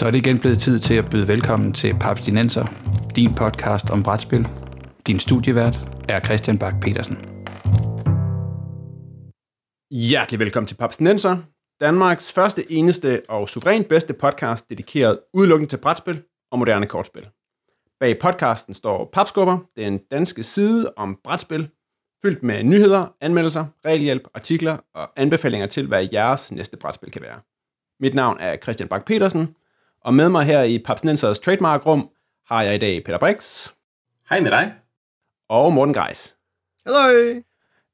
Så er det igen blevet tid til at byde velkommen til Papstinenser, din podcast om brætspil. Din studievært er Christian Bak petersen Hjertelig velkommen til Papstinenser, Danmarks første, eneste og suverænt bedste podcast, dedikeret udelukkende til brætspil og moderne kortspil. Bag podcasten står Papskubber, den danske side om brætspil, fyldt med nyheder, anmeldelser, regelhjælp, artikler og anbefalinger til, hvad jeres næste brætspil kan være. Mit navn er Christian Bak petersen og med mig her i Papsnensers Trademark Rum har jeg i dag Peter Brix. Hej med dig. Og Morten Greis. Hallo.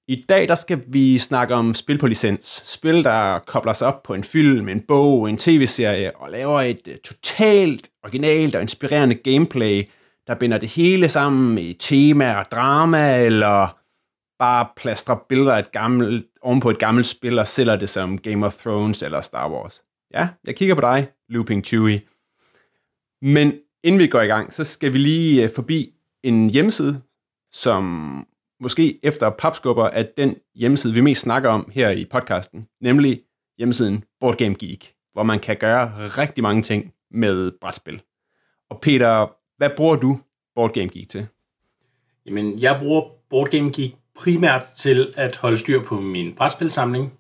I dag der skal vi snakke om spil på licens. Spil, der kobler sig op på en film, en bog, en tv-serie og laver et uh, totalt originalt og inspirerende gameplay, der binder det hele sammen i tema og drama, eller bare plastrer billeder af et gammelt, oven på et gammelt spil og sælger det som Game of Thrones eller Star Wars. Ja, jeg kigger på dig, Looping Chewy. Men inden vi går i gang, så skal vi lige øh, forbi en hjemmeside, som måske efter papskubber er den hjemmeside, vi mest snakker om her i podcasten, nemlig hjemmesiden Board Game Geek, hvor man kan gøre rigtig mange ting med brætspil. Og Peter, hvad bruger du Board Game Geek til? Jamen, jeg bruger Board Game Geek primært til at holde styr på min brætspilsamling,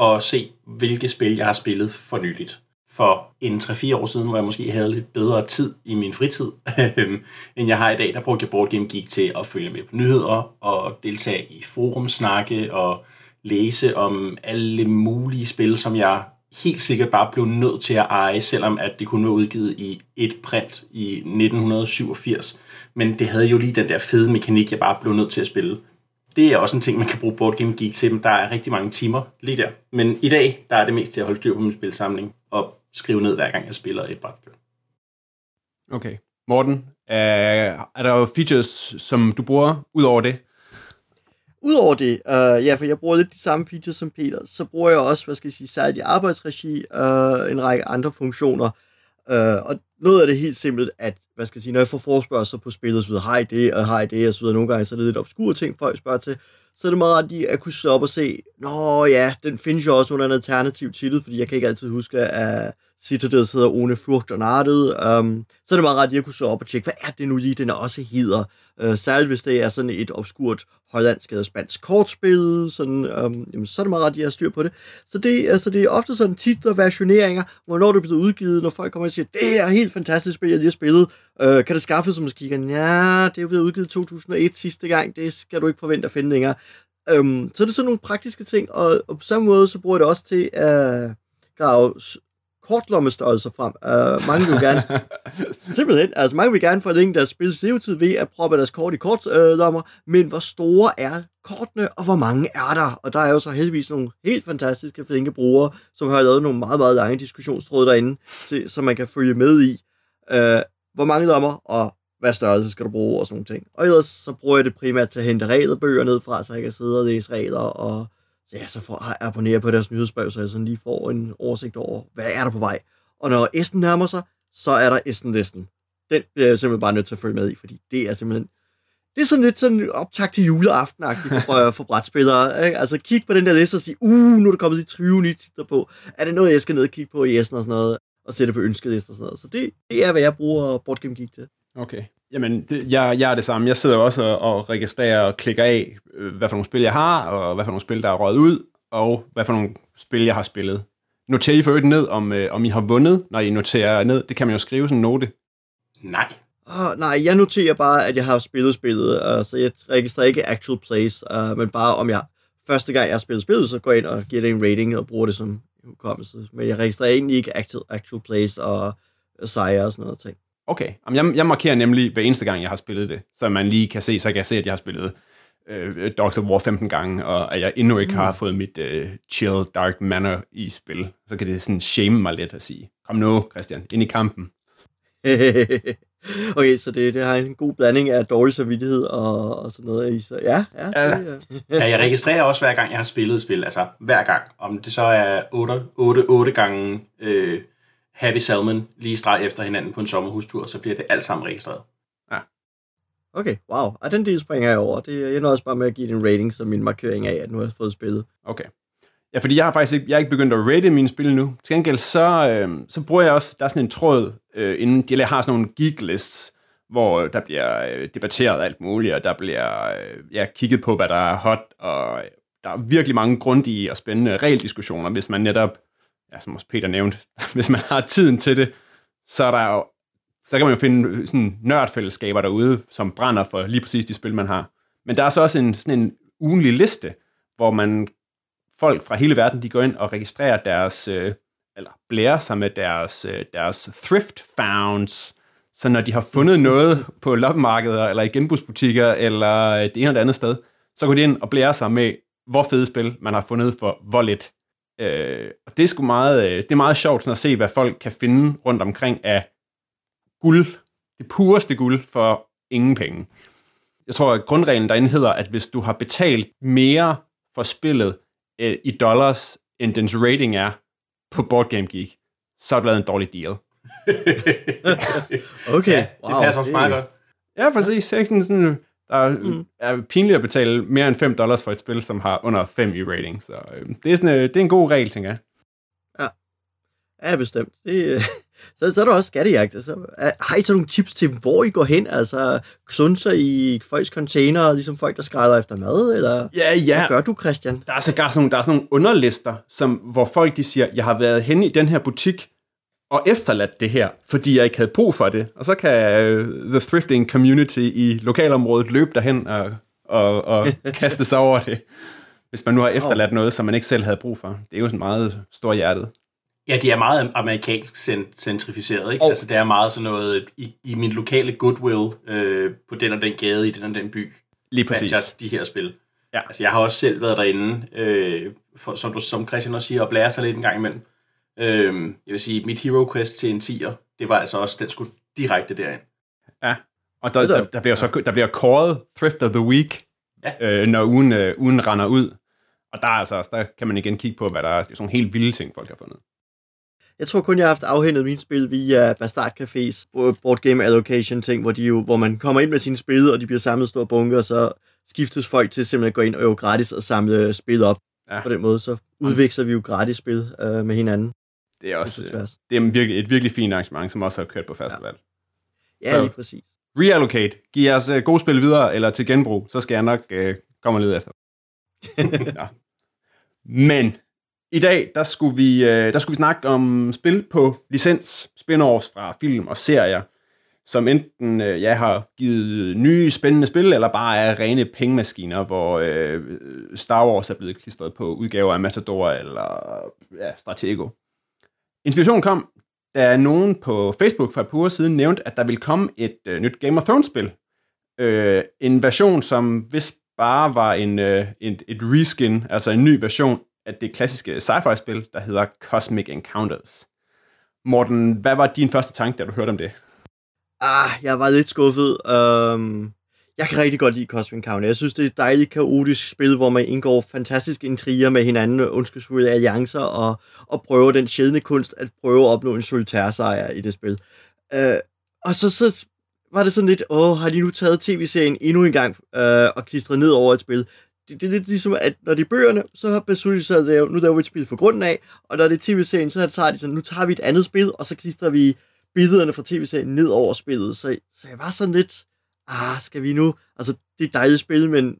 og se, hvilke spil jeg har spillet for nyligt. For en 3-4 år siden, hvor jeg måske havde lidt bedre tid i min fritid, end jeg har i dag, der brugte jeg Board Game Geek til at følge med på nyheder og deltage i forumsnakke og læse om alle mulige spil, som jeg helt sikkert bare blev nødt til at eje, selvom at det kunne være udgivet i et print i 1987. Men det havde jo lige den der fede mekanik, jeg bare blev nødt til at spille det er også en ting, man kan bruge Board Game Geek til, men der er rigtig mange timer lige der. Men i dag, der er det mest til at holde styr på min spilsamling og skrive ned, hver gang jeg spiller et brætspil. Okay. Morten, er, er der features, som du bruger ud over det? Udover det, uh, ja, for jeg bruger lidt de samme features som Peter, så bruger jeg også, hvad skal jeg sige, særligt i arbejdsregi, uh, en række andre funktioner. Øh, og noget af det helt simpelt, at hvad skal jeg sige, når jeg får forspørgsel på spillet, så videre, hej det, og hej det, og så videre, nogle gange, så er det lidt obskure ting, folk spørger til, så er det meget ret at kunne slå op og se, nå ja, den findes jo også under en alternativ titel, fordi jeg kan ikke altid huske, at Citadel hedder One Frugt og Nartet. Um, øhm, så er det meget ret at kunne slå op og tjekke, hvad er det nu lige, den også hedder. Uh, særligt hvis det er sådan et obskurt hollandsk eller spansk kortspil, sådan, um, jamen, så er det meget ret, at jeg har styr på det. Så det, altså, det er ofte sådan titler, versioneringer, hvornår det bliver udgivet, når folk kommer og siger, det er helt fantastisk spil, jeg lige har spillet. Uh, kan det skaffes, som kigger, ja, det er blevet udgivet i 2001 sidste gang, det skal du ikke forvente at finde længere. Um, så er det sådan nogle praktiske ting, og, og på samme måde, så bruger jeg det også til at grave kortlommestørrelser frem. Uh, mange vil gerne, simpelthen, altså mange vil gerne forlænge deres spils levetid ved at proppe deres kort i kortlommer, uh, men hvor store er kortene, og hvor mange er der? Og der er jo så heldigvis nogle helt fantastiske flinke brugere, som har lavet nogle meget, meget lange diskussionstråde derinde, til, som man kan følge med i. Uh, hvor mange lommer, og hvad størrelse skal du bruge, og sådan nogle ting. Og ellers så bruger jeg det primært til at hente regelbøger ned fra, så jeg kan sidde og læse regler, og ja, så får jeg abonnere på deres nyhedsbrev, så jeg sådan lige får en oversigt over, hvad er der på vej. Og når Esten nærmer sig, så er der Esten-listen. Den bliver jeg simpelthen bare nødt til at følge med i, fordi det er simpelthen det er sådan lidt sådan optag til juleaften for, for brætspillere. Ikke? Altså kig på den der liste og sige, uh, nu er der kommet de 20 nye titler på. Er det noget, jeg skal ned og kigge på i Essen og sådan noget? Og sætte på ønskeliste og sådan noget. Så det, det er, hvad jeg bruger Board Game Geek til. Okay. Jamen, det, jeg, jeg er det samme. Jeg sidder også og, og registrerer og klikker af, øh, hvad for nogle spil jeg har, og hvad for nogle spil, der er røget ud, og hvad for nogle spil, jeg har spillet. Noterer I for øvrigt ned, om, øh, om I har vundet, når I noterer ned? Det kan man jo skrive sådan en note. Nej. Oh, nej, jeg noterer bare, at jeg har spillet spillet, uh, så jeg registrerer ikke actual plays, uh, men bare om jeg første gang jeg har spillet spillet, så går jeg ind og giver det en rating og bruger det som hukommelse. Men jeg registrerer egentlig ikke actual, actual plays og sejre og sådan noget ting. Okay, Jamen, jeg, jeg markerer nemlig hver eneste gang, jeg har spillet det, så man lige kan se, så kan jeg se, at jeg har spillet øh, Dogs of War 15 gange, og at jeg endnu ikke mm. har fået mit øh, chill, dark manner i spil. Så kan det sådan shame mig lidt at sige, kom nu, Christian, ind i kampen. okay, så det, det har en god blanding af dårlig samvittighed og, og sådan noget i. Så ja, ja. Ja. Det, ja. ja, jeg registrerer også hver gang, jeg har spillet et spil. Altså hver gang. Om det så er 8, 8, 8 gange øh, Happy Salmon lige streg efter hinanden på en sommerhustur, så bliver det alt sammen registreret. Okay, wow. Og den del springer jeg over. Det ender også bare med at give det en rating som min markering af, at nu har jeg fået spillet. Okay. Ja, fordi jeg har faktisk ikke, jeg er ikke begyndt at rate mine spil nu. Til gengæld, så, øh, så bruger jeg også, der er sådan en tråd, øh, inden de har sådan nogle geek lists, hvor der bliver øh, debatteret alt muligt, og der bliver øh, ja, kigget på, hvad der er hot, og der er virkelig mange grundige og spændende regeldiskussioner, hvis man netop, ja, som også Peter nævnte, hvis man har tiden til det, så er der jo, så kan man jo finde øh, sådan nørdfællesskaber derude, som brænder for lige præcis de spil, man har. Men der er så også en, sådan en ugenlig liste, hvor man folk fra hele verden, de går ind og registrerer deres, øh, eller blærer sig med deres, øh, deres thrift founds, så når de har fundet noget på loppemarkeder, eller i genbrugsbutikker, eller øh, det ene eller andet sted, så går de ind og blærer sig med, hvor fede spil man har fundet for hvor lidt. Øh, og det er sgu meget, øh, det er meget sjovt sådan at se, hvad folk kan finde rundt omkring af guld, det pureste guld for ingen penge. Jeg tror, at grundreglen derinde hedder, at hvis du har betalt mere for spillet øh, i dollars, end dens rating er på Board Game Geek, så er det en dårlig deal. okay, ja, wow, det passer også meget godt. Ja, præcis. Sådan, sådan, der er, mm. er pinligt at betale mere end 5 dollars for et spil, som har under 5 i rating. Så øh, det, er sådan, øh, det er en god regel, tænker jeg. Ja, ja bestemt. Det, øh, så, så er der også skattejagt. Altså, har I så nogle tips til, hvor I går hen? Altså, sunser i folks container, ligesom folk, der skræder efter mad? Eller ja, ja. hvad gør du, Christian? Der er, så sådan nogle, der er sådan nogle underlister, som, hvor folk de siger, jeg har været hen i den her butik, og efterladt det her, fordi jeg ikke havde brug for det. Og så kan uh, The Thrifting Community i lokalområdet løbe derhen og, og, og kaste sig over det, hvis man nu har efterladt noget, som man ikke selv havde brug for. Det er jo sådan meget stor hjertet. Ja, de er meget amerikansk centrificeret, ikke? Oh. Altså, det er meget sådan noget, i, i min lokale goodwill, øh, på den og den gade, i den og den by, Lige præcis. Jeg de her spil. Ja. Altså, jeg har også selv været derinde, øh, for, som, du, som Christian også siger, og blære sig lidt en gang imellem. Øh, jeg vil sige, mit Hero Quest til en 10'er, det var altså også, den skulle direkte derind. Ja, og der, der, der bliver så der bliver kåret Thrift of the Week, ja. øh, når ugen, øh, ugen render ud. Og der, altså, der kan man igen kigge på, hvad der er. Det er sådan helt vilde ting, folk har fundet. Jeg tror kun, jeg har haft afhændet mine spil via Bastard Cafés board game allocation ting, hvor, de jo, hvor man kommer ind med sine spil, og de bliver samlet store bunker, og så skiftes folk til simpelthen at gå ind og jo gratis og samle spil op. Ja. På den måde, så udveksler vi jo gratis spil øh, med hinanden. Det er også det er virkelig, et virkelig fint arrangement, som også har kørt på festival. Ja, ja lige præcis. Reallocate. Giv jeres uh, gode spil videre, eller til genbrug, så skal jeg nok uh, komme og lede efter. ja. Men i dag, der skulle, vi, uh, der skulle vi snakke om spil på licens, spin-offs fra film og serier, som enten uh, ja, har givet nye spændende spil, eller bare er rene pengemaskiner, hvor uh, Star Wars er blevet klistret på udgaver af Matador eller ja, Stratego. Inspirationen kom, da nogen på Facebook for et par uger siden nævnte, at der ville komme et øh, nyt Game of Thrones-spil. Øh, en version, som hvis bare var en, øh, et, et reskin, altså en ny version af det klassiske sci-fi-spil, der hedder Cosmic Encounters. Morten, hvad var din første tanke, da du hørte om det? Ah, jeg var lidt skuffet. Um, jeg kan rigtig godt lide Cosmic County. Jeg synes, det er et dejligt kaotisk spil, hvor man indgår fantastiske intriger med hinanden, ondskabsfulde alliancer, og, og prøver den sjældne kunst at prøve at opnå en solitærsejr i det spil. Uh, og så, så var det sådan lidt, åh, har de nu taget tv-serien endnu en gang uh, og klistret ned over et spil? Det, det er lidt ligesom, at når de er bøgerne, så har besluttet sig, at nu der vi et spil for grunden af, og når det er tv-serien, så tager de sådan, nu tager vi et andet spil, og så klistrer vi billederne fra tv-serien ned over spillet. Så, så jeg var sådan lidt, ah, skal vi nu? Altså, det er et dejligt spil, men,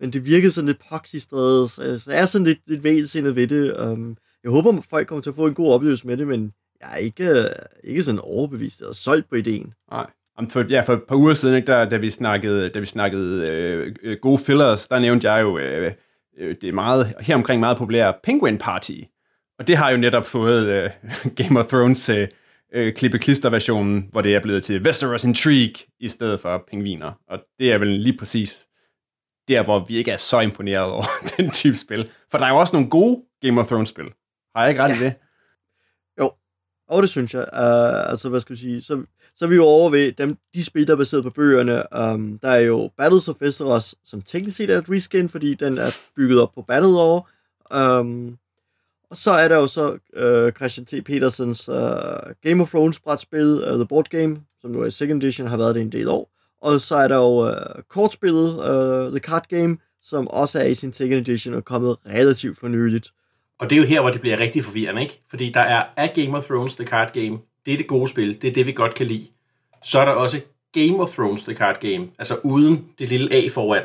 men det virkede sådan lidt poxistret, så, så jeg er sådan lidt, lidt vælsindet ved det. Um, jeg håber, at folk kommer til at få en god oplevelse med det, men jeg er ikke, øh, ikke sådan overbevist eller solgt på ideen. Nej. For, ja, for et par uger siden, ikke, der, da vi snakkede, da vi snakkede øh, øh gode fillers, der nævnte jeg jo øh, øh, det er meget, her omkring meget populære Penguin Party. Og det har jo netop fået øh, Game of Thrones øh, øh, klippe-klister-versionen, hvor det er blevet til Westeros Intrigue i stedet for pingviner. Og det er vel lige præcis der, hvor vi ikke er så imponeret over den type spil. For der er jo også nogle gode Game of Thrones-spil. Har jeg ikke ret ja. i det? Jo, og det synes jeg. Uh, altså, hvad skal vi sige? Så, så er vi jo over ved dem, de spil, der er baseret på bøgerne. Um, der er jo Battles of Westeros, som teknisk set er et reskin, fordi den er bygget op på Battle Lore. Um, og så er der jo så øh, Christian T. Petersens øh, Game of Thrones brætspil, øh, The Board Game, som nu er i second edition, har været det en del år. Og så er der jo øh, kortspillet, øh, The Card Game, som også er i sin second edition og kommet relativt for nyligt. Og det er jo her, hvor det bliver rigtig forvirrende, ikke? Fordi der er af Game of Thrones The Card Game, det er det gode spil, det er det, vi godt kan lide. Så er der også Game of Thrones The Card Game, altså uden det lille A foran,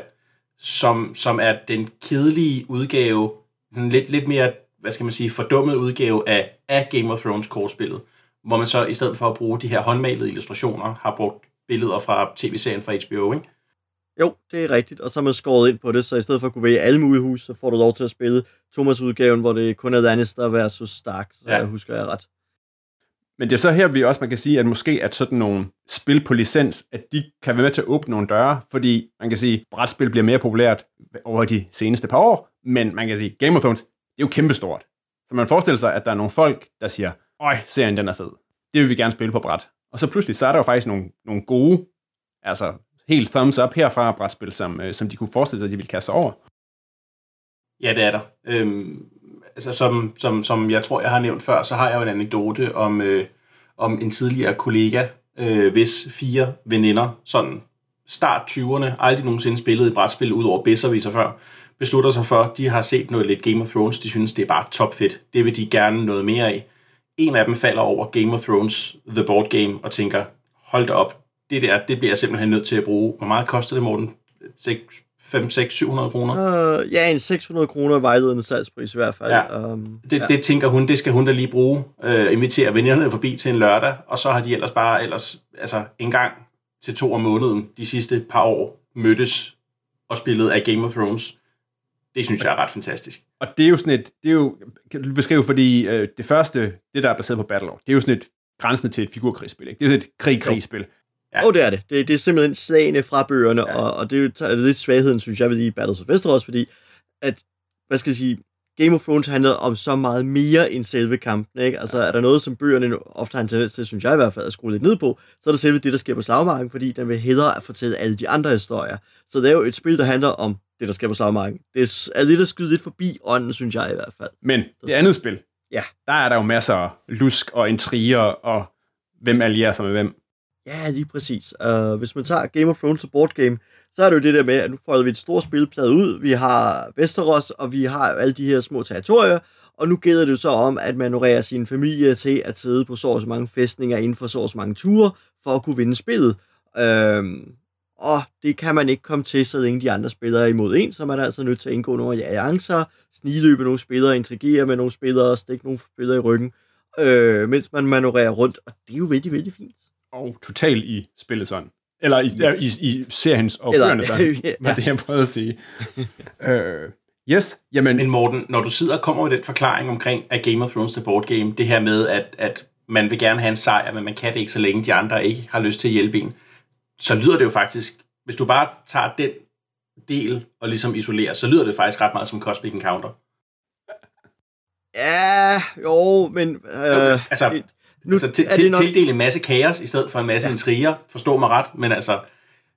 som, som er den kedelige udgave, den lidt, lidt mere, hvad skal man sige, fordummet udgave af, af Game of Thrones kortspillet, hvor man så i stedet for at bruge de her håndmalede illustrationer, har brugt billeder fra tv-serien fra HBO, ikke? Jo, det er rigtigt, og så har man skåret ind på det, så i stedet for at kunne vælge alle mulige hus, så får du lov til at spille Thomas-udgaven, hvor det kun er Lannister versus Stark, så ja. jeg husker jeg ret. Men det er så her, vi også man kan sige, at måske at sådan nogle spil på licens, at de kan være med til at åbne nogle døre, fordi man kan sige, at brætspil bliver mere populært over de seneste par år, men man kan sige, Game of Thrones, er jo kæmpestort. Så man forestiller sig, at der er nogle folk, der siger, øj, serien den er fed. Det vil vi gerne spille på bræt. Og så pludselig, så er der jo faktisk nogle, nogle gode, altså helt thumbs up herfra brætspil, som, øh, som de kunne forestille sig, at de ville kaste sig over. Ja, det er der. Øhm, altså, som, som, som jeg tror, jeg har nævnt før, så har jeg jo en anekdote om, øh, om en tidligere kollega, øh, hvis fire veninder, sådan start 20'erne, aldrig nogensinde spillet et brætspil ud over Besserwisser før, beslutter sig for, de har set noget lidt Game of Thrones, de synes, det er bare topfedt. Det vil de gerne noget mere af. En af dem falder over Game of Thrones, The Board Game, og tænker, hold da op, det der, det bliver jeg simpelthen nødt til at bruge. Hvor meget koster det, Morten? 5, 6, 700 kroner? Uh, ja, en 600 kroner vejledende salgspris i hvert fald. Ja. Um, det, ja. det tænker hun, det skal hun da lige bruge. Uh, invitere vennerne forbi til en lørdag, og så har de ellers bare ellers, altså en gang til to om måneden de sidste par år mødtes og spillet af Game of Thrones. Det synes jeg er ret fantastisk. Og det er jo sådan et, det er jo, kan du beskrive, fordi uh, det første, det der er baseret på Battlelord, det er jo sådan et grænsende til et figurkrigsspil, ikke? Det er jo sådan et krig-krigsspil. Ja. Og det er det. det. Det er simpelthen slagene fra bøgerne, ja. og, og det er jo det er lidt svagheden, synes jeg, ved i Battles of Westeros, fordi at, hvad skal jeg sige, Game of Thrones handler om så meget mere end selve kampen, ikke? Altså, er der noget, som bøgerne ofte har en tendens til, synes jeg i hvert fald, at skrue lidt ned på, så er det selve det, der sker på slagmarken, fordi den vil hellere at fortælle alle de andre historier. Så det er jo et spil, der handler om det, der sker på slagmarken. Det er lidt at skyde lidt forbi ånden, synes jeg i hvert fald. Men det andet spil, ja. der er der jo masser af lusk og intriger, og hvem allierer sig med hvem. Ja, lige præcis. Uh, hvis man tager Game of Thrones og board game, så er det jo det der med, at nu får vi et stort spilplade ud. Vi har Westeros, og vi har alle de her små territorier, og nu gælder det jo så om at manøvrere sin familie til at sidde på så så mange fæstninger inden for så så mange ture, for at kunne vinde spillet. Uh, og det kan man ikke komme til, så længe de andre spillere er imod en, så man er altså nødt til at indgå nogle alliancer, sniløbe nogle spillere, interagere med nogle spillere, stikke nogle spillere i ryggen, øh, mens man manøvrerer rundt, og det er jo vældig, vældig fint og totalt i spillet sådan. Eller i, yes. i, i seriens og bøgerne sådan, ja. var det jeg prøvede at sige. uh, yes, jamen... Men Morten, når du sidder og kommer med den forklaring omkring, at Game of Thrones The Board Game, det her med, at, at man vil gerne have en sejr, men man kan det ikke, så længe de andre ikke har lyst til at hjælpe en, så lyder det jo faktisk, hvis du bare tager den del og ligesom isolerer, så lyder det faktisk ret meget som Cosmic Encounter. Ja, jo, men... Øh, okay, altså, nu altså, til, til, nok... tildele en masse kaos i stedet for en masse ja. intriger, forstår mig ret, men altså...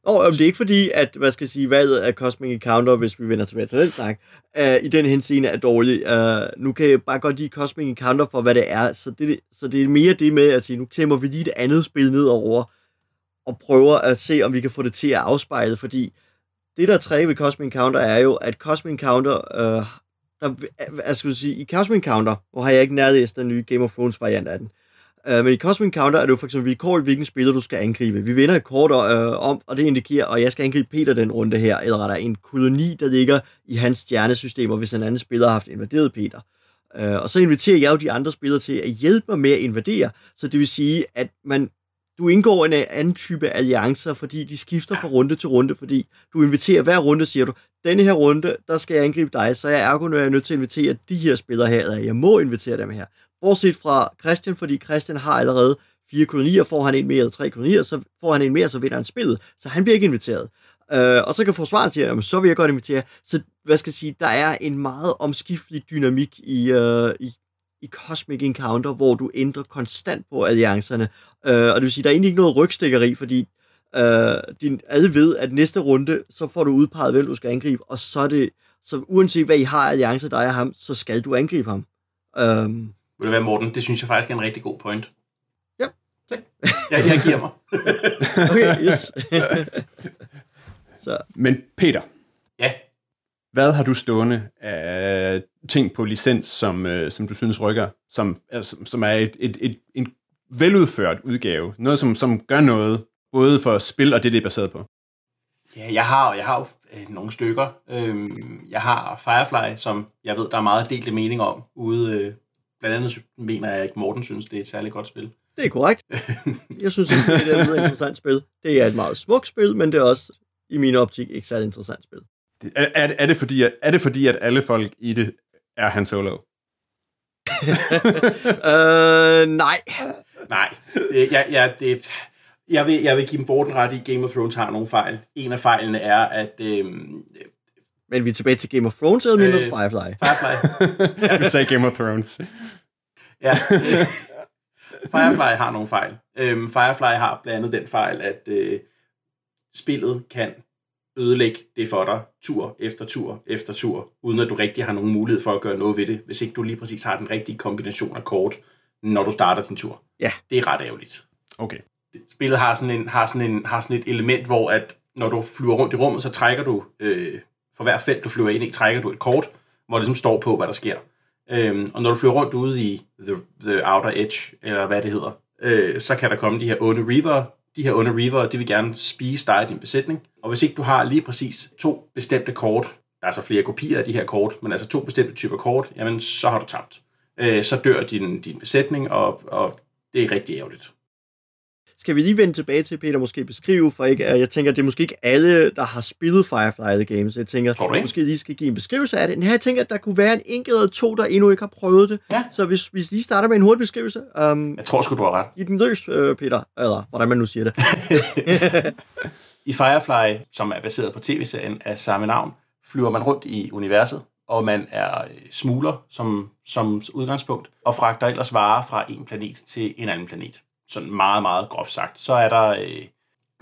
Og det er ikke fordi, at, hvad skal jeg sige, valget af Cosmic Encounter, hvis vi vender tilbage til den snak, uh, i den henseende er dårligt. Uh, nu kan jeg bare godt lide Cosmic Encounter for, hvad det er, så det, så det er mere det med at sige, nu klemmer vi lige det andet spil ned over, og prøver at se, om vi kan få det til at afspejle, fordi det, der er ved Cosmic Encounter, er jo, at Cosmic Encounter, øh, der, jeg skal sige, i Cosmic Encounter, hvor har jeg ikke nærlæst den nye Game of Thrones variant af den, øh, men i Cosmic Encounter er det jo for eksempel vilkårligt, hvilken spiller du skal angribe. Vi vinder et kort øh, om, og det indikerer, at jeg skal angribe Peter den runde her, eller er en koloni, der ligger i hans stjernesystemer, hvis en anden spiller har haft invaderet Peter. Øh, og så inviterer jeg jo de andre spillere til at hjælpe mig med at invadere, så det vil sige, at man du indgår en øh, anden type alliancer, fordi de skifter fra runde til runde, fordi du inviterer hver runde, siger du, denne her runde, der skal jeg angribe dig, så jeg er ergo, når jeg er nødt til at invitere de her spillere her, eller jeg må invitere dem her. Bortset fra Christian, fordi Christian har allerede fire kolonier, får han en mere eller tre kolonier, så får han en mere, så vinder han spillet. Så han bliver ikke inviteret. Øh, og så kan forsvaret sige, at så vil jeg godt invitere. Så hvad skal jeg sige, der er en meget omskiftelig dynamik i, øh, i, i Cosmic Encounter, hvor du ændrer konstant på alliancerne. Uh, og det vil sige, der er egentlig ikke noget rygstikkeri, fordi uh, din, alle ved, at næste runde, så får du udpeget, hvem du skal angribe, og så er det, så uanset hvad I har alliancer, dig og ham, så skal du angribe ham. Uh, vil det være, Morten? Det synes jeg faktisk er en rigtig god point. Ja, tak. jeg, jeg giver mig. okay, yes. Så. Men Peter. Ja? Hvad har du stående af ting på licens, som, øh, som du synes rykker, som, altså, som er et, et, et, en veludført udgave. Noget, som, som gør noget, både for spil og det, det er baseret på. Ja, jeg har, jeg har jo øh, nogle stykker. Øhm, jeg har Firefly, som jeg ved, der er meget delte mening om ude. Øh, blandt andet mener jeg ikke, Morten synes, det er et særligt godt spil. Det er korrekt. Jeg synes, det er et interessant spil. Det er et meget smukt spil, men det er også i min optik ikke særlig interessant spil. Er, er, er, det fordi, at, er det fordi, at alle folk i det er Han Solo? øh, nej. Nej. Det, ja, ja, det, jeg, vil, jeg vil give dem Borten ret i, Game of Thrones har nogle fejl. En af fejlene er, at... Øhm, men vi er tilbage til Game of Thrones, eller øh, Firefly? Firefly. du sagde Game of Thrones. ja. Øh, Firefly har nogle fejl. Øhm, Firefly har blandt andet den fejl, at øh, spillet kan ødelægge det for dig tur efter tur efter tur, uden at du rigtig har nogen mulighed for at gøre noget ved det, hvis ikke du lige præcis har den rigtige kombination af kort, når du starter din tur. Ja. Det er ret ærgerligt. Okay. Spillet har sådan, en, har, sådan en, har sådan et element, hvor at når du flyver rundt i rummet, så trækker du, øh, for hver felt du flyver ind i, trækker du et kort, hvor det ligesom står på, hvad der sker. Øhm, og når du flyver rundt ude i the, the Outer Edge, eller hvad det hedder, øh, så kan der komme de her onde reaver. De her onde reaver, de vil gerne spise dig i din besætning. Og hvis ikke du har lige præcis to bestemte kort, der er så flere kopier af de her kort, men altså to bestemte typer kort, jamen så har du tabt. Øh, så dør din, din besætning, og, og det er rigtig ærgerligt. Skal vi lige vende tilbage til, Peter, måske beskrive, for ikke, jeg tænker, det er måske ikke alle, der har spillet Firefly The Games. Jeg tænker, ikke? måske lige skal give en beskrivelse af det. Men jeg tænker, at der kunne være en enkelt eller to, der endnu ikke har prøvet det. Ja. Så hvis vi lige starter med en hurtig beskrivelse. Um, Jeg tror sgu, du har ret. Giv den løs, øh, Peter. Eller hvordan man nu siger det. I Firefly, som er baseret på tv-serien af samme navn, flyver man rundt i universet, og man er øh, smugler som, som udgangspunkt, og fragter ellers varer fra en planet til en anden planet. Sådan meget, meget groft sagt. Så er der, øh,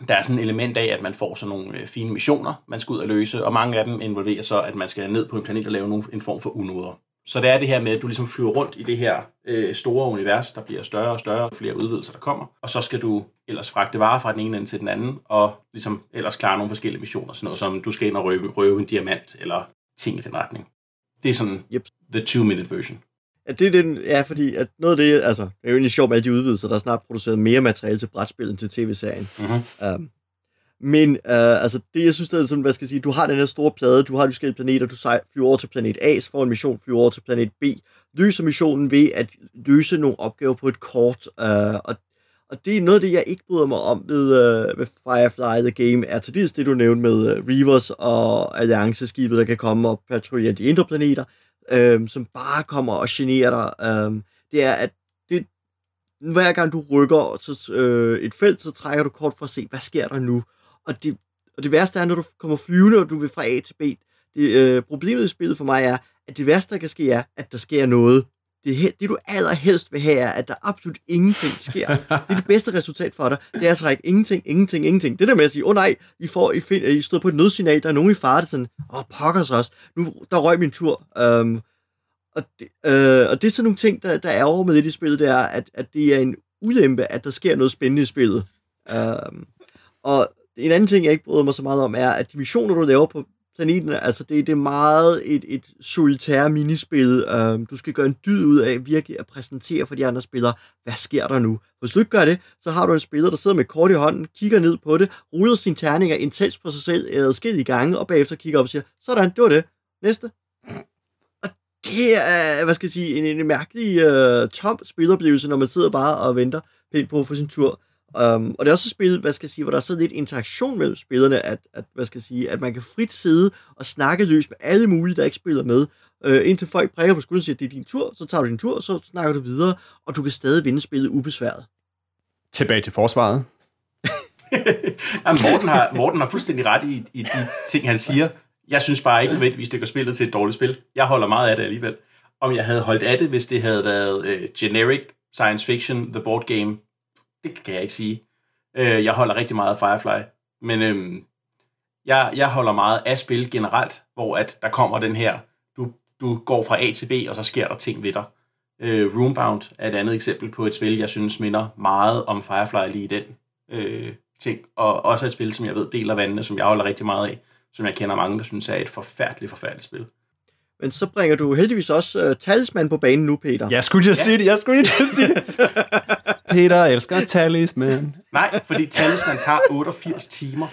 der er sådan et element af, at man får sådan nogle øh, fine missioner, man skal ud og løse, og mange af dem involverer så, at man skal ned på en planet og lave nogle, en form for unoder. Så det er det her med, at du ligesom flyver rundt i det her øh, store univers, der bliver større og større, og flere udvidelser, der kommer. Og så skal du ellers fragte varer fra den ene ende til den anden, og ligesom ellers klare nogle forskellige missioner, sådan noget som, du skal ind og røve, røve en diamant, eller ting i den retning. Det er sådan Yep. the two-minute version. Ja, det er den, ja, fordi at noget af det, altså, det er jo egentlig sjovt med de udvidelser, der er snart produceret mere materiale til brætspil end til tv-serien. Mm-hmm. Um, men uh, altså, det jeg synes, det er sådan, hvad skal jeg sige, du har den her store plade, du har de forskellige planeter, du flyver over til planet A, så får en mission, flyver over til planet B, løser missionen ved at løse nogle opgaver på et kort, uh, og, og det er noget af det, jeg ikke bryder mig om ved, uh, ved Firefly The Game, er til dels det, du nævnte med uh, Reavers og Allianceskibet, der kan komme og patruljere de indre planeter, øhm, som bare kommer og generer dig, øhm, det er, at det, hver gang du rykker så, øh, et felt, så trækker du kort for at se, hvad sker der nu. Og det, og det værste er, når du kommer flyvende, og du vil fra A til B. Det, øh, problemet i spillet for mig er, at det værste, der kan ske, er, at der sker noget. Det, det du allerhelst vil have, er, at der absolut ingenting sker. Det er det bedste resultat for dig. Det er at trække ingenting, ingenting, ingenting. Det der med at sige, åh oh, nej, I, får, I, find, I stod på et nødsignal, der er nogen i fare, der sådan, åh, oh, pokkers også. Nu, der røg min tur. Um, og, det, øh, og det er sådan nogle ting, der, der er over med det i spillet, det er, at, at det er en ulempe, at der sker noget spændende i spillet. Um, og en anden ting, jeg ikke bryder mig så meget om, er, at de missioner, du laver på planeten, altså det, det er meget et, et solitære minispil. Um, du skal gøre en dyd ud af virkelig at præsentere for de andre spillere, hvad sker der nu? Hvis du ikke gør det, så har du en spiller, der sidder med kort i hånden, kigger ned på det, ruller sine terninger intens på sig selv adskillige gange, og bagefter kigger op og siger, sådan, det var det. Næste. Og det er, hvad skal jeg sige, en, en mærkelig uh, tom spiloplevelse, når man sidder bare og venter pænt på at få sin tur. Um, og det er også et spil, hvad skal jeg sige, hvor der er så lidt interaktion mellem spillerne, at, at, hvad skal jeg sige, at man kan frit sidde og snakke løs med alle mulige, der ikke spiller med, uh, indtil folk prikker på skulderen og siger, at det er din tur, så tager du din tur, så snakker du videre, og du kan stadig vinde spillet ubesværet. Tilbage til forsvaret. Jamen, Morten, har, Morten har fuldstændig ret i, i de ting, han siger. Jeg synes bare ikke nødvendigvis, det gør spillet til et dårligt spil. Jeg holder meget af det alligevel. Om jeg havde holdt af det, hvis det havde været øh, generic science fiction, the board game, det kan jeg ikke sige. Øh, jeg holder rigtig meget af Firefly. Men øh, jeg, jeg holder meget af spil generelt, hvor at der kommer den her, du, du går fra A til B, og så sker der ting ved dig. Øh, Roombound er et andet eksempel på et spil, jeg synes minder meget om Firefly lige i den øh, ting. Og også et spil, som jeg ved deler vandene, som jeg holder rigtig meget af, som jeg kender mange, der synes er et forfærdeligt, forfærdeligt spil. Men så bringer du heldigvis også uh, talisman på banen nu, Peter. Jeg skulle lige sige det, jeg skulle lige sige det. Peter elsker talisman. Nej, fordi Talisman tager 88 timer.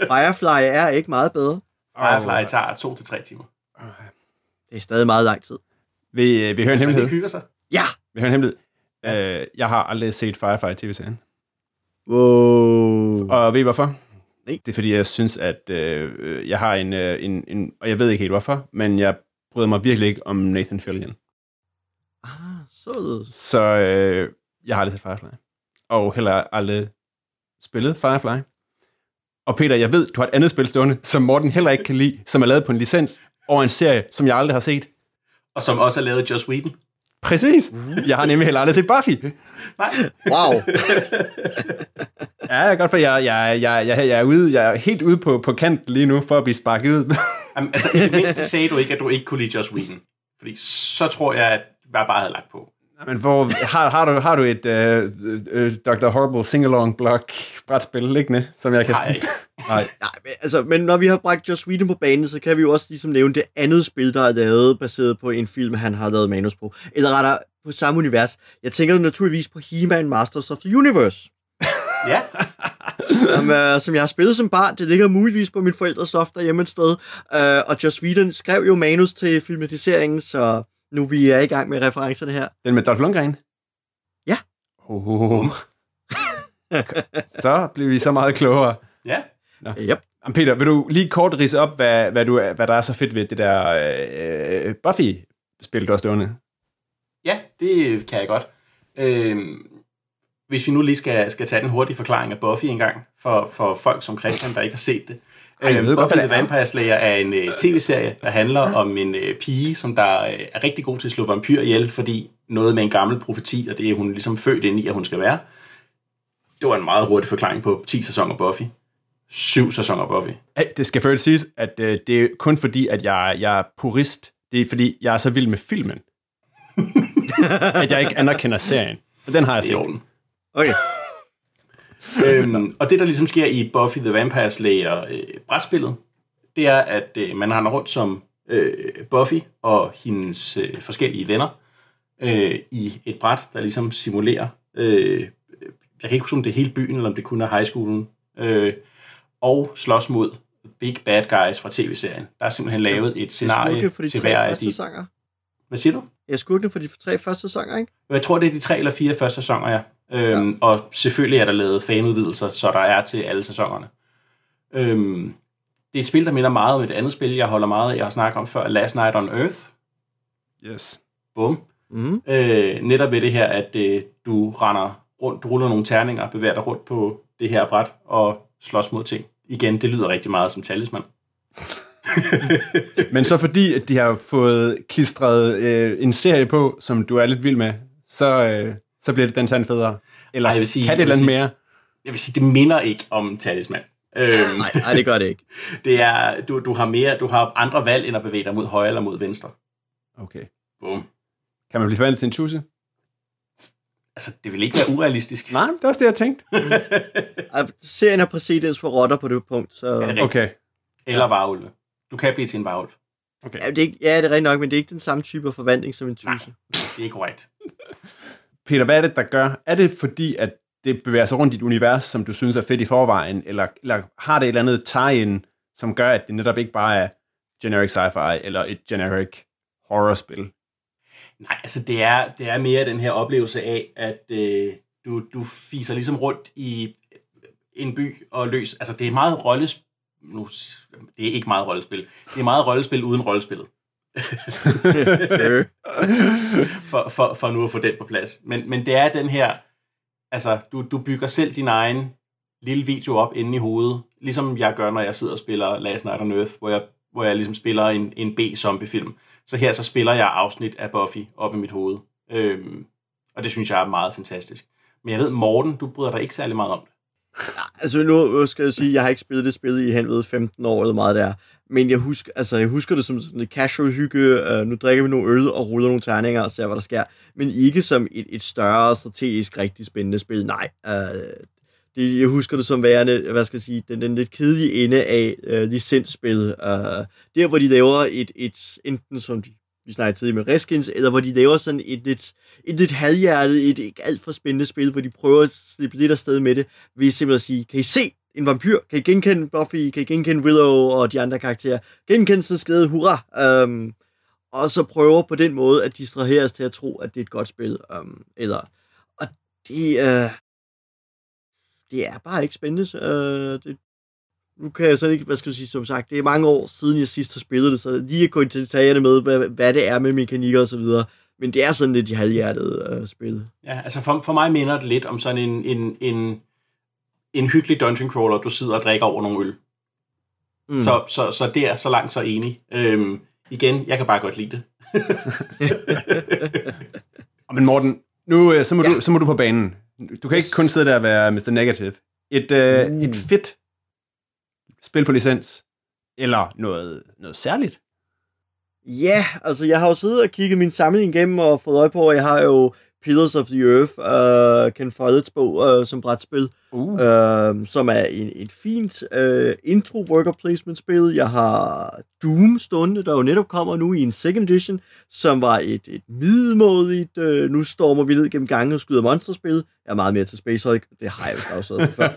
Firefly er ikke meget bedre. Firefly tager 2 til tre timer. Det er stadig meget lang tid. Vi, øh, vi hører en Men hemmelighed. det hygger sig. Ja! Vi hører en hemmelighed. Øh, jeg har aldrig set Firefly tv-serien. Wow. Og ved I hvorfor? Nej. Det er fordi, jeg synes, at øh, jeg har en, øh, en, en... Og jeg ved ikke helt hvorfor, men jeg bryder mig virkelig ikke om Nathan Fillion. Således. Så øh, jeg har aldrig set Firefly. Og heller aldrig spillet Firefly. Og Peter, jeg ved, du har et andet spil stående, som Morten heller ikke kan lide, som er lavet på en licens over en serie, som jeg aldrig har set. Og som også er lavet af Joss Whedon. Præcis. Jeg har nemlig heller aldrig set Buffy. Nej, Wow. Ja, jeg er godt for, jeg, jeg, jeg, jeg, jeg er ude, jeg er helt ude på, på kant lige nu, for at blive sparket ud. Jamen, altså i det mindste sagde du ikke, at du ikke kunne lide Joss Whedon. Fordi så tror jeg, at jeg bare havde lagt på. Men hvor, har, har, du, har du et uh, uh, Dr. Horrible Singalong Block brætspil liggende, som jeg kan ikke. Nej. Nej, men, altså, men når vi har bragt Joss Whedon på banen, så kan vi jo også ligesom nævne det andet spil, der er lavet, baseret på en film, han har lavet manus på. Eller rettere, på samme univers. Jeg tænker naturligvis på He-Man Masters of the Universe, Ja, som, uh, som jeg har spillet som barn. Det ligger muligvis på min forældres loft derhjemme et sted. Uh, og Joss Whedon skrev jo manus til filmatiseringen, så nu vi er i gang med referencerne her. Den med Dolph Lundgren? Ja. Oh. så bliver vi så meget klogere. ja. Yep. Jamen, Peter, vil du lige kort rise op, hvad, hvad, du, hvad der er så fedt ved det der øh, Buffy-spil, du har stående? Ja, det kan jeg godt. Øhm, hvis vi nu lige skal, skal tage den hurtige forklaring af Buffy en gang, for, for folk som Christian, der ikke har set det. Ej, jeg Øhm, ved godt, Buffy hvad the. Vampire Slayer er en uh, tv-serie, der handler om en uh, pige, som der uh, er rigtig god til at slå vampyr ihjel, fordi noget med en gammel profeti, og det er hun ligesom født ind i, at hun skal være. Det var en meget hurtig forklaring på 10 sæsoner Buffy. 7 sæsoner Buffy. Hey, det skal først siges, at øh, det er kun fordi, at jeg, jeg er purist. Det er fordi, jeg er så vild med filmen. at jeg ikke anerkender serien. Og den har jeg er set. orden. Okay. øhm, og det, der ligesom sker i Buffy the Vampire Slayer øh, brætspillet, det er, at øh, man render rundt som øh, Buffy og hendes øh, forskellige venner øh, i et bræt, der ligesom simulerer, øh, jeg kan ikke huske, om det er hele byen, eller om det kun er high schoolen, øh, og slås mod big bad guys fra tv-serien. Der er simpelthen lavet et scenarie for de til hver af de... sæsoner. Hvad siger du? Jeg skurkene for de tre første sæsoner, ikke? Jeg tror, det er de tre eller fire første sæsoner, ja. Øhm, ja. Og selvfølgelig er der lavet fanudvidelser, så der er til alle sæsonerne. Øhm, det er et spil, der minder meget om et andet spil, jeg holder meget af. Jeg har snakket om før, Last Night on Earth. Yes. Bum. Mm. Øh, netop ved det her, at øh, du render rundt, du ruller nogle terninger, bevæger dig rundt på det her bræt og slås mod ting. Igen, det lyder rigtig meget som talisman. Men så fordi, at de har fået klistret øh, en serie på, som du er lidt vild med, så, øh, så bliver det den sand federe. Eller Ej, jeg vil sige- kan det eller mere? Jeg vil sige, det minder ikke om talisman. Øhm, Nej, nej, det gør det ikke. det er, du, du, har mere, du har andre valg, end at bevæge dig mod højre eller mod venstre. Okay. Bum. Kan man blive forvandlet til en tusse? Altså, det vil ikke være urealistisk. Nej, det er også det, jeg tænkte. Serien har præcedens for rotter på det punkt, så... det Ja, rigtigt? Okay. Eller varulve. Du kan blive til en varulv. okay. det er, ikke, ja, det er rigtigt nok, men det er ikke den samme type af forvandling som en tusse. Det er korrekt. Peter, hvad er det, der gør? Er det fordi, at det bevæger sig rundt i et univers, som du synes er fedt i forvejen, eller, eller har det et eller andet tie-in, som gør, at det netop ikke bare er generic sci-fi, eller et generic horror-spil? Nej, altså det er, det er mere den her oplevelse af, at øh, du, du fiser ligesom rundt i en by og løs. Altså det er meget rollespil. Nu, det er ikke meget rollespil. Det er meget rollespil uden rollespillet. For, for, for nu at få den på plads. Men, men det er den her, altså du, du bygger selv din egen lille video op inde i hovedet, ligesom jeg gør, når jeg sidder og spiller Last Night on Earth, hvor jeg, hvor jeg ligesom spiller en, en B-zombie-film. Så her så spiller jeg afsnit af Buffy op i mit hoved. Øhm, og det synes jeg er meget fantastisk. Men jeg ved, Morten, du bryder dig ikke særlig meget om det. Altså nu skal jeg sige, jeg har ikke spillet det spil i henved 15 år eller meget der. Men jeg husker, altså, jeg husker det som sådan et casual hygge. øh, nu drikker vi nogle øl og ruller nogle terninger og ser, hvad der sker. Men ikke som et, et større, strategisk, rigtig spændende spil. Nej, øh, det, jeg husker det som værende, hvad skal jeg sige, den, den lidt kedelige ende af øh, licensspil. Øh, der, hvor de laver et, et enten som de, vi snakkede tidligere med Reskins, eller hvor de laver sådan et lidt, et lidt halvhjertet, et ikke alt for spændende spil, hvor de prøver at slippe lidt afsted med det, ved simpelthen at sige, kan I se en vampyr? Kan I genkende Buffy? Kan I genkende Willow og de andre karakterer? Genkende sådan skede, hurra! Um, og så prøver på den måde at distrahere os til at tro, at det er et godt spil. Um, eller, og det, uh, det er bare ikke spændende. Uh, det, nu kan jeg så ikke, hvad skal jeg sige, som sagt, det er mange år siden, jeg sidst har spillet det, så lige at gå i detaljerne med, hvad, hvad det er med mekanikker og så videre. Men det er sådan lidt i halvhjertet uh, spil. Ja, altså for, for mig minder det lidt om sådan en, en, en, en hyggelig dungeon crawler, du sidder og drikker over nogle øl. Mm. Så, så, så det er så langt så enig. Øhm, igen, jeg kan bare godt lide det. Men Morten, nu så må, ja. du, så må du på banen. Du kan ikke kun sidde der og være Mr. Negative. Et, øh, mm. et fedt spil på licens, eller noget, noget særligt? Ja, altså jeg har jo siddet og kigget min samling igennem og fået øje på, at jeg har jo Pillars of the Earth, uh, Ken Follett's bog uh, som brætspil, uh. uh, som er en, et fint uh, intro worker placement spil. Jeg har Doom stående, der jo netop kommer nu i en second edition, som var et, et middelmådigt, uh, nu stormer vi ned gennem gange og skyder monsterspil. Jeg er meget mere til Space Hulk, det har jeg jo også før.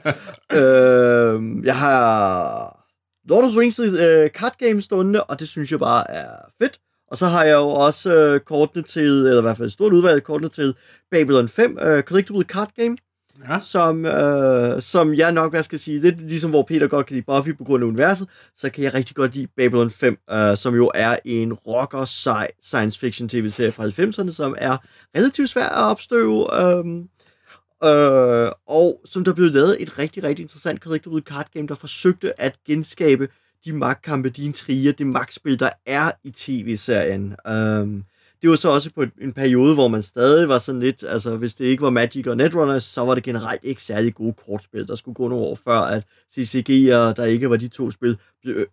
uh, jeg har Lord of the Rings uh, card game stående, og det synes jeg bare er fedt. Og så har jeg jo også øh, kortene til, eller i hvert fald et stort udvalg kortene til Babylon 5, øh, Collectible Card Game, ja. som, øh, som jeg nok, hvad skal sige, lidt ligesom hvor Peter godt kan lide Buffy på grund af universet, så kan jeg rigtig godt lide Babylon 5, øh, som jo er en rocker sci science fiction tv-serie fra 90'erne, som er relativt svær at opstøve, øh, øh, og som der blev lavet et rigtig, rigtig interessant Collectible Card Game, der forsøgte at genskabe de magtkampe, de intriger, det magtspil, der er i tv-serien. Um, det var så også på en periode, hvor man stadig var sådan lidt, altså hvis det ikke var Magic og Netrunners, så var det generelt ikke særlig gode kortspil. Der skulle gå nogle år før, at CCG'er, der ikke var de to spil, blev, øh,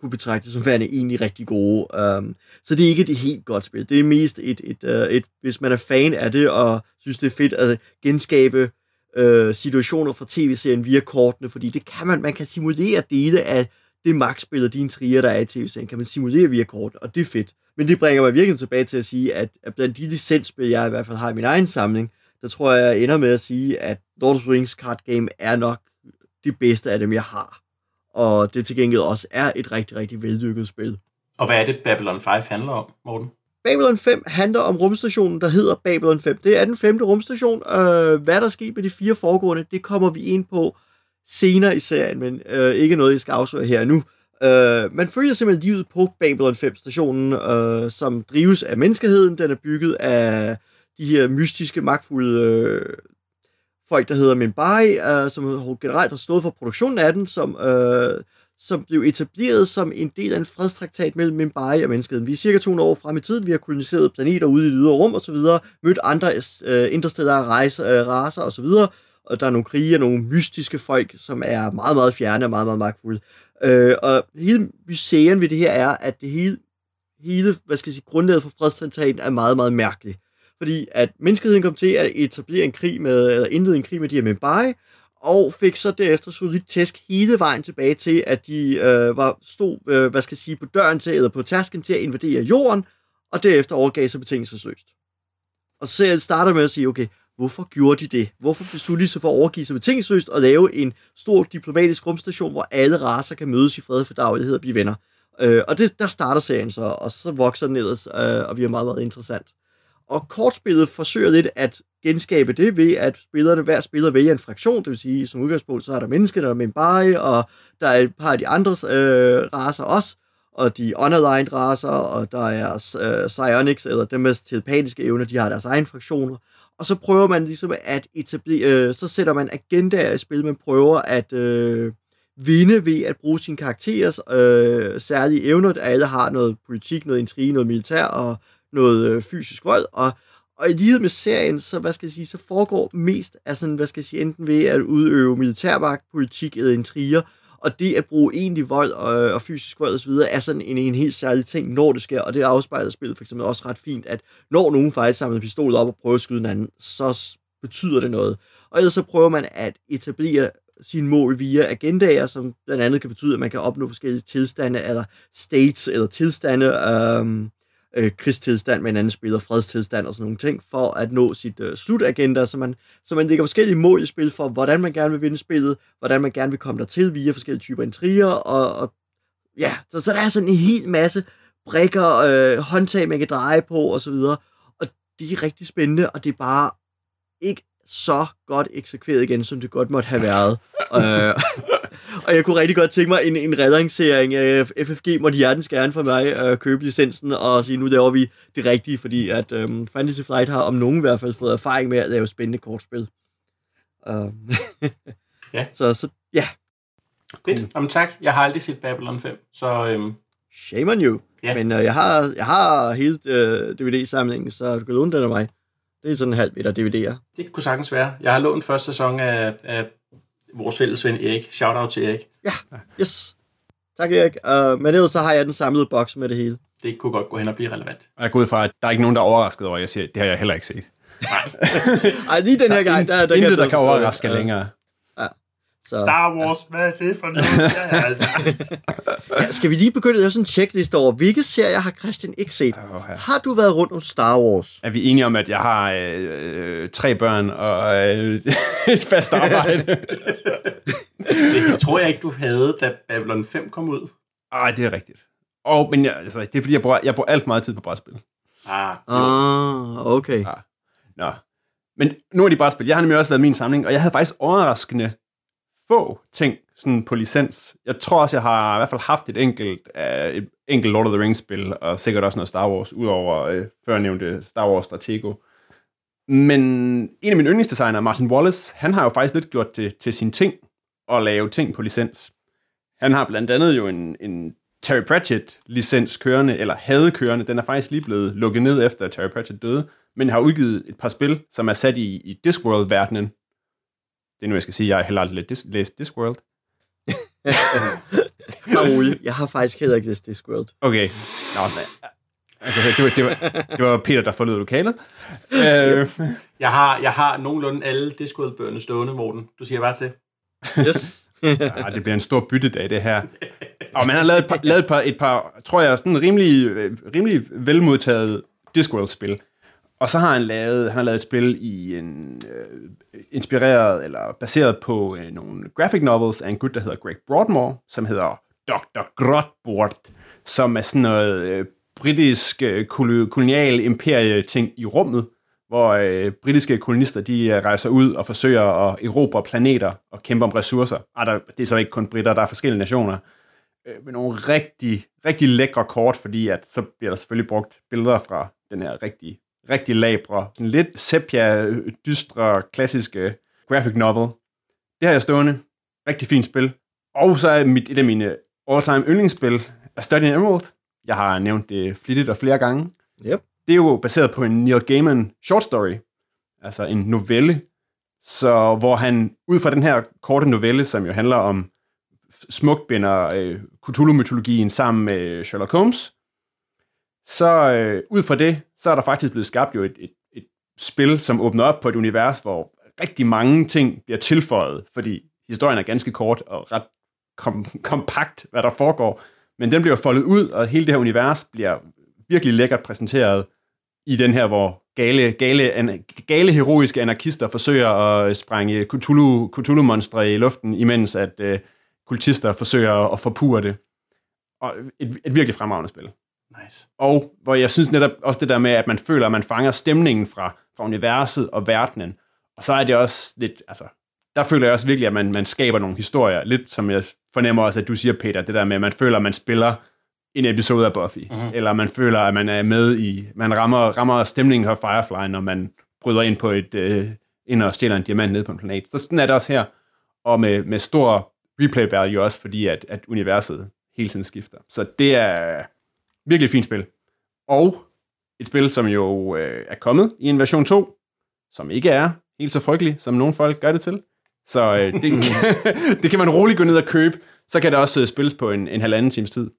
kunne betragtes som værende egentlig rigtig gode. Um, så det er ikke et helt godt spil. Det er mest et, et, et, et, hvis man er fan af det og synes, det er fedt at genskabe uh, situationer fra tv-serien via kortene, fordi det kan man, man kan simulere dele af det magtspil og de intriger, der er i tv-serien, kan man simulere via kort, og det er fedt. Men det bringer mig virkelig tilbage til at sige, at, blandt de licensspil, jeg i hvert fald har i min egen samling, der tror jeg, jeg ender med at sige, at Lord of the Rings card game er nok det bedste af dem, jeg har. Og det til gengæld også er et rigtig, rigtig veldykket spil. Og hvad er det, Babylon 5 handler om, Morten? Babylon 5 handler om rumstationen, der hedder Babylon 5. Det er den femte rumstation. Øh, hvad der sker med de fire foregående, det kommer vi ind på senere i serien, men øh, ikke noget, jeg skal afsløre her nu. Øh, man følger simpelthen livet på Babylon 5-stationen, øh, som drives af menneskeheden. Den er bygget af de her mystiske, magtfulde øh, folk, der hedder Minbari, øh, som generelt har stået for produktionen af den, som, øh, som blev etableret som en del af en fredstraktat mellem Minbari og menneskeheden. Vi er cirka 200 år frem i tiden, vi har koloniseret planeter ude i det ydre rum osv., mødt andre øh, interstellare rejse, øh, raser osv., og der er nogle krige og nogle mystiske folk, som er meget, meget fjerne og meget, meget magtfulde. Øh, og hele museet ved det her er, at det hele, hele hvad skal jeg sige, grundlaget for fredstraktaten er meget, meget mærkeligt. Fordi at menneskeheden kom til at etablere en krig med, eller indlede en krig med de her Mumbai, og fik så derefter solidt tæsk hele vejen tilbage til, at de øh, var, stod, øh, hvad skal jeg sige, på døren til, eller på tasken til at invadere jorden, og derefter overgav sig betingelsesløst. Og så starter med at sige, okay, Hvorfor gjorde de det? Hvorfor besluttede de sig for at overgive sig betingelsesløst og lave en stor diplomatisk rumstation, hvor alle raser kan mødes i fred for daglighed og blive venner? Øh, og det, der starter serien så, og så vokser den ellers, øh, og bliver meget, meget interessant. Og kortspillet forsøger lidt at genskabe det ved, at spillerne, hver spiller vælger en fraktion, det vil sige, som udgangspunkt, så er der mennesker, der er Minbari, og der er et par af de andre øh, raser også, og de unaligned raser, og der er øh, psionics, eller dem med telepatiske evner, de har deres egen fraktioner, og så prøver man ligesom at etablere, øh, så sætter man agendaer i spil, man prøver at øh, vinde ved at bruge sine karakterers øh, særlige evner, at alle har noget politik, noget intrige, noget militær og noget øh, fysisk vold, og, og i lighed med serien, så hvad skal jeg sige, så foregår mest af sådan, hvad skal jeg sige, enten ved at udøve militærmagt, politik eller intriger, og det at bruge egentlig vold og, øh, og fysisk vold osv., er sådan en, en helt særlig ting, når det sker, og det afspejler spillet for eksempel også ret fint, at når nogen faktisk samler pistolet op og prøver at skyde en anden, så betyder det noget. og ellers så prøver man at etablere sine mål via agendaer, som blandt andet kan betyde, at man kan opnå forskellige tilstande, eller states, eller tilstande, øhm, øh, krigstilstand med en anden spiller, fredstilstand og sådan nogle ting, for at nå sit øh, slutagenda, så man, så man lægger forskellige mål i spil for, hvordan man gerne vil vinde spillet, hvordan man gerne vil komme der til via forskellige typer intriger, og, og ja, så, så der er sådan en hel masse brikker, øh, håndtag, man kan dreje på, og så videre, og de er rigtig spændende, og det er bare ikke så godt eksekveret igen, som det godt måtte have været. øh, og jeg kunne rigtig godt tænke mig en, en relancering. af FFG måtte hjertens gerne for mig øh, købe licensen og sige, nu laver vi det rigtige, fordi at øh, Fantasy Flight har om nogen i hvert fald fået erfaring med at lave spændende kortspil. Øh, Ja. Så, så ja, Fedt. Jamen tak. Jeg har aldrig set Babylon 5, så øhm, shame on you. Ja. Men øh, jeg, har, jeg har hele øh, DVD-samlingen, så du kan låne den af mig. Det er sådan en halv meter DVD'er. det kunne sagtens være. Jeg har lånt første sæson af, af vores fælles ven Erik. Shout-out til Erik. Yes. Tak, Erik. Uh, men ellers så har jeg den samlede boks med det hele. Det kunne godt gå hen og blive relevant. Og jeg går ud fra, at der er ikke nogen, der er overrasket over, at jeg siger, at det har jeg heller ikke set. Nej. Ej, lige den her gang, der, der Intet, jeg der kan overraske Ja, længere. Så, Star Wars, hvad er det for noget? Ja, ja, skal vi lige begynde at lave sådan en checkliste over, hvilke serier har Christian ikke set? Åh, ja. Har du været rundt om Star Wars? Er vi enige om, at jeg har øh, øh, tre børn og øh, et fast arbejde? Det tror jeg ikke, du havde, da Babylon 5 kom ud. Ej, det er rigtigt. Og, men jeg, altså, det er fordi, jeg bruger, jeg bruger alt for meget tid på brætspil. Ah. Ah, okay. Ja. Nå. Men nogle af de brætspil, jeg har nemlig også været min samling, og jeg havde faktisk overraskende få ting sådan på licens. Jeg tror også, jeg har i hvert fald haft et enkelt, uh, et enkelt Lord of the Rings-spil, og sikkert også noget Star Wars, udover uh, førnævnte Star Wars Stratego. Men en af mine yndlingsdesignere, Martin Wallace, han har jo faktisk lidt gjort det til sin ting, at lave ting på licens. Han har blandt andet jo en, en Terry Pratchett-licens kørende, eller havde kørende. Den er faktisk lige blevet lukket ned efter, at Terry Pratchett døde, men har udgivet et par spil, som er sat i, i Discworld-verdenen. Det er nu, jeg skal sige, jeg har heller aldrig læst, læst Discworld. Rolig. Jeg har faktisk heller ikke læst Discworld. Okay. Nå, men- okay det, var, det, var, det var Peter, der forlod lokalet. Øh, Jeg har, jeg har nogenlunde alle Discworld-bøgerne stående, Morten. Du siger bare til. Yes. Ja, det bliver en stor byttedag, det her. Og man har lavet et par, lavet et par, et par tror jeg, sådan rimelig, øh, rimelig velmodtaget Discworld-spil. Og så har han lavet, han har lavet et spil i en øh, inspireret eller baseret på øh, nogle graphic novels af en gut, der hedder Greg Broadmore, som hedder Dr. Grotbort, som er sådan noget øh, britisk øh, kol- kolonial imperie ting i rummet, hvor øh, britiske kolonister de øh, rejser ud og forsøger at erobre planeter og kæmpe om ressourcer. Ah, der, det er så ikke kun britter, der er forskellige nationer. Øh, men nogle rigtig, rigtig lækre kort, fordi at så bliver der selvfølgelig brugt billeder fra den her rigtige rigtig labre, sådan lidt sepia, dystre, klassiske graphic novel. Det har jeg stående. Rigtig fint spil. Og så er mit, et af mine all-time yndlingsspil er Study in Emerald. Jeg har nævnt det flittigt og flere gange. Yep. Det er jo baseret på en Neil Gaiman short story, altså en novelle, så hvor han ud fra den her korte novelle, som jo handler om smukt binder øh, Cthulhu-mytologien sammen med Sherlock Holmes, så øh, ud fra det, så er der faktisk blevet skabt jo et, et, et spil, som åbner op på et univers, hvor rigtig mange ting bliver tilføjet, fordi historien er ganske kort og ret kom, kompakt, hvad der foregår, men den bliver foldet ud, og hele det her univers bliver virkelig lækkert præsenteret i den her, hvor gale, gale, an, gale heroiske anarkister forsøger at sprænge Cthulhu, Cthulhu-monstre i luften, imens at øh, kultister forsøger at forpure det. Og et, et virkelig fremragende spil. Nice. Og hvor jeg synes netop også det der med, at man føler, at man fanger stemningen fra, fra universet og verdenen. Og så er det også lidt, altså, der føler jeg også virkelig, at man, man skaber nogle historier. Lidt som jeg fornemmer også, at du siger, Peter, det der med, at man føler, at man spiller en episode af Buffy. Mm-hmm. Eller man føler, at man er med i, man rammer, rammer stemningen af Firefly, når man bryder ind på et, øh, ind og stjæler en diamant ned på en planet. Så sådan er det også her. Og med, med stor replay value også, fordi at, at universet hele tiden skifter. Så det er virkelig et fint spil. Og et spil, som jo øh, er kommet i en version 2, som ikke er helt så frygtelig, som nogle folk gør det til. Så øh, det, det kan man roligt gå ned og købe. Så kan det også øh, spilles på en, en halvanden times tid.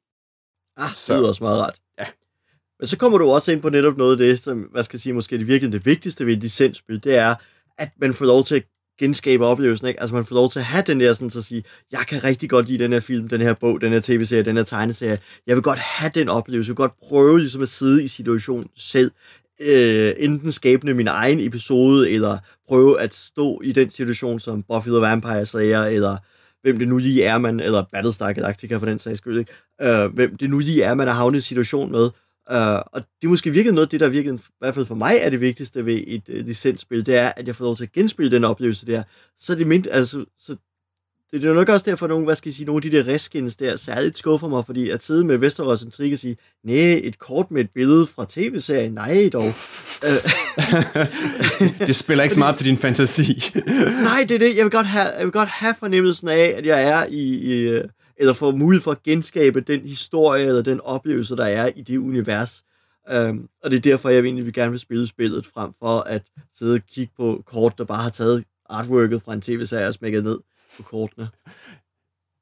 Ah, Så- det lyder også meget rart. Ja. Men så kommer du også ind på netop noget af det, som, hvad skal jeg sige, måske det virkelig det vigtigste ved et licensspil, det er, at man får lov til at genskabe oplevelsen, ikke? Altså man får lov til at have den der sådan at sige, jeg kan rigtig godt lide den her film, den her bog, den her tv-serie, den her tegneserie. Jeg vil godt have den oplevelse, jeg vil godt prøve ligesom at sidde i situationen selv, øh, enten skabende min egen episode, eller prøve at stå i den situation, som Buffy the Vampire Slayer, eller hvem det nu lige er, man, eller Battlestar Galactica for den sags skyld, ikke? Øh, hvem det nu lige er, man har havnet i situation med. Uh, og det er måske virkelig noget af det, der virkelig, i hvert fald for mig er det vigtigste ved et uh, licensspil, det er, at jeg får lov til at genspille den oplevelse der. Så det mindre, altså, så det, det er nok også derfor, at nogle, hvad skal jeg sige, nogle af de der reskins der særligt skuffer mig, fordi at sidde med Westeros Intrigue og sige, nej, et kort med et billede fra tv-serien, nej dog. det spiller ikke så meget til din fantasi. nej, det er det. Jeg vil godt have, jeg vil godt have fornemmelsen af, at jeg er i, i eller få mulighed for at genskabe den historie eller den oplevelse, der er i det univers. Um, og det er derfor, jeg egentlig vil gerne vil spille spillet, frem for at sidde og kigge på kort, der bare har taget artworket fra en tv-serie og smækket ned på kortene.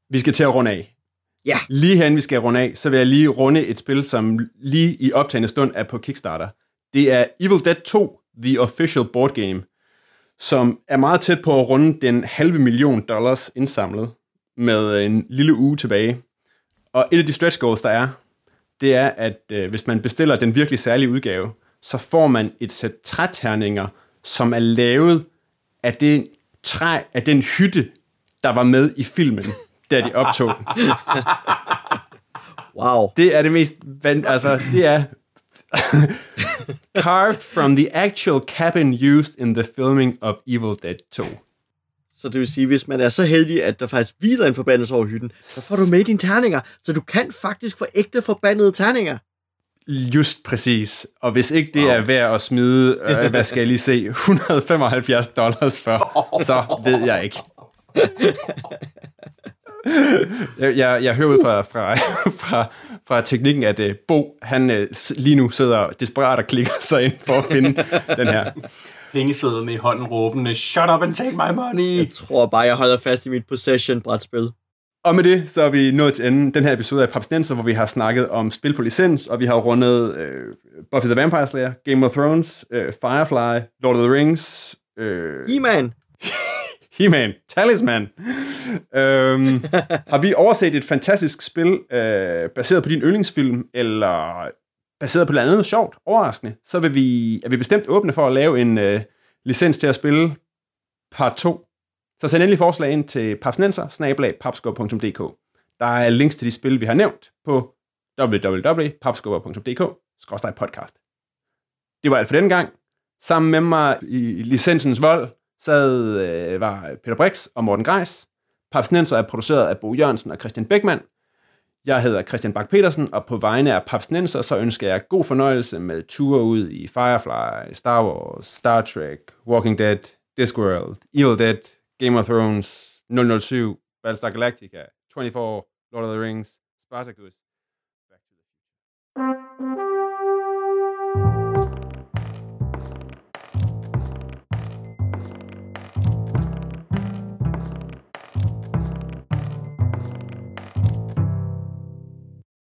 Vi skal til at runde af. Ja. Lige hen vi skal runde af, så vil jeg lige runde et spil, som lige i optagende stund er på Kickstarter. Det er Evil Dead 2, The Official Board Game, som er meget tæt på at runde den halve million dollars indsamlet med en lille uge tilbage. Og et af de stretch goals, der er, det er, at øh, hvis man bestiller den virkelig særlige udgave, så får man et sæt træterninger, som er lavet af det træ, af den hytte, der var med i filmen, da de optog Wow. Det er det mest... Altså, det er... carved from the actual cabin used in the filming of Evil Dead 2. Så det vil sige, hvis man er så heldig, at der faktisk hviler en forbandelse over hytten, så får du med dine terninger. Så du kan faktisk få ægte forbandede terninger. Just præcis. Og hvis ikke det wow. er værd at smide, øh, hvad skal jeg lige se, 175 dollars for, så ved jeg ikke. jeg, jeg, jeg hører ud fra, fra, fra, fra teknikken, at uh, Bo, han uh, lige nu sidder desperat og klikker sig ind for at finde den her pengesedlen i hånden råbende, shut up and take my money. Jeg tror bare, jeg holder fast i mit possession-brætspil. Og med det, så er vi nået til enden den her episode af Papstenser, hvor vi har snakket om spil på licens, og vi har rundet øh, Buffy the Vampire Slayer, Game of Thrones, øh, Firefly, Lord of the Rings... Øh, He-Man! He-Man, Talisman. øhm, har vi overset et fantastisk spil, øh, baseret på din yndlingsfilm, eller baseret på noget andet sjovt, overraskende, så vil vi, er vi bestemt åbne for at lave en øh, licens til at spille part 2. Så send endelig forslag ind til papsnenser Der er links til de spil, vi har nævnt på www.papskubber.dk-podcast. Det var alt for denne gang. Sammen med mig i licensens vold sad øh, var Peter Brix og Morten Greis. Papsnenser er produceret af Bo Jørgensen og Christian Beckmann. Jeg hedder Christian Bak petersen og på vegne af Papsnenser, så ønsker jeg god fornøjelse med ture ud i Firefly, Star Wars, Star Trek, Walking Dead, Discworld, Evil Dead, Game of Thrones, 007, Battlestar Galactica, 24, Lord of the Rings, Spartacus,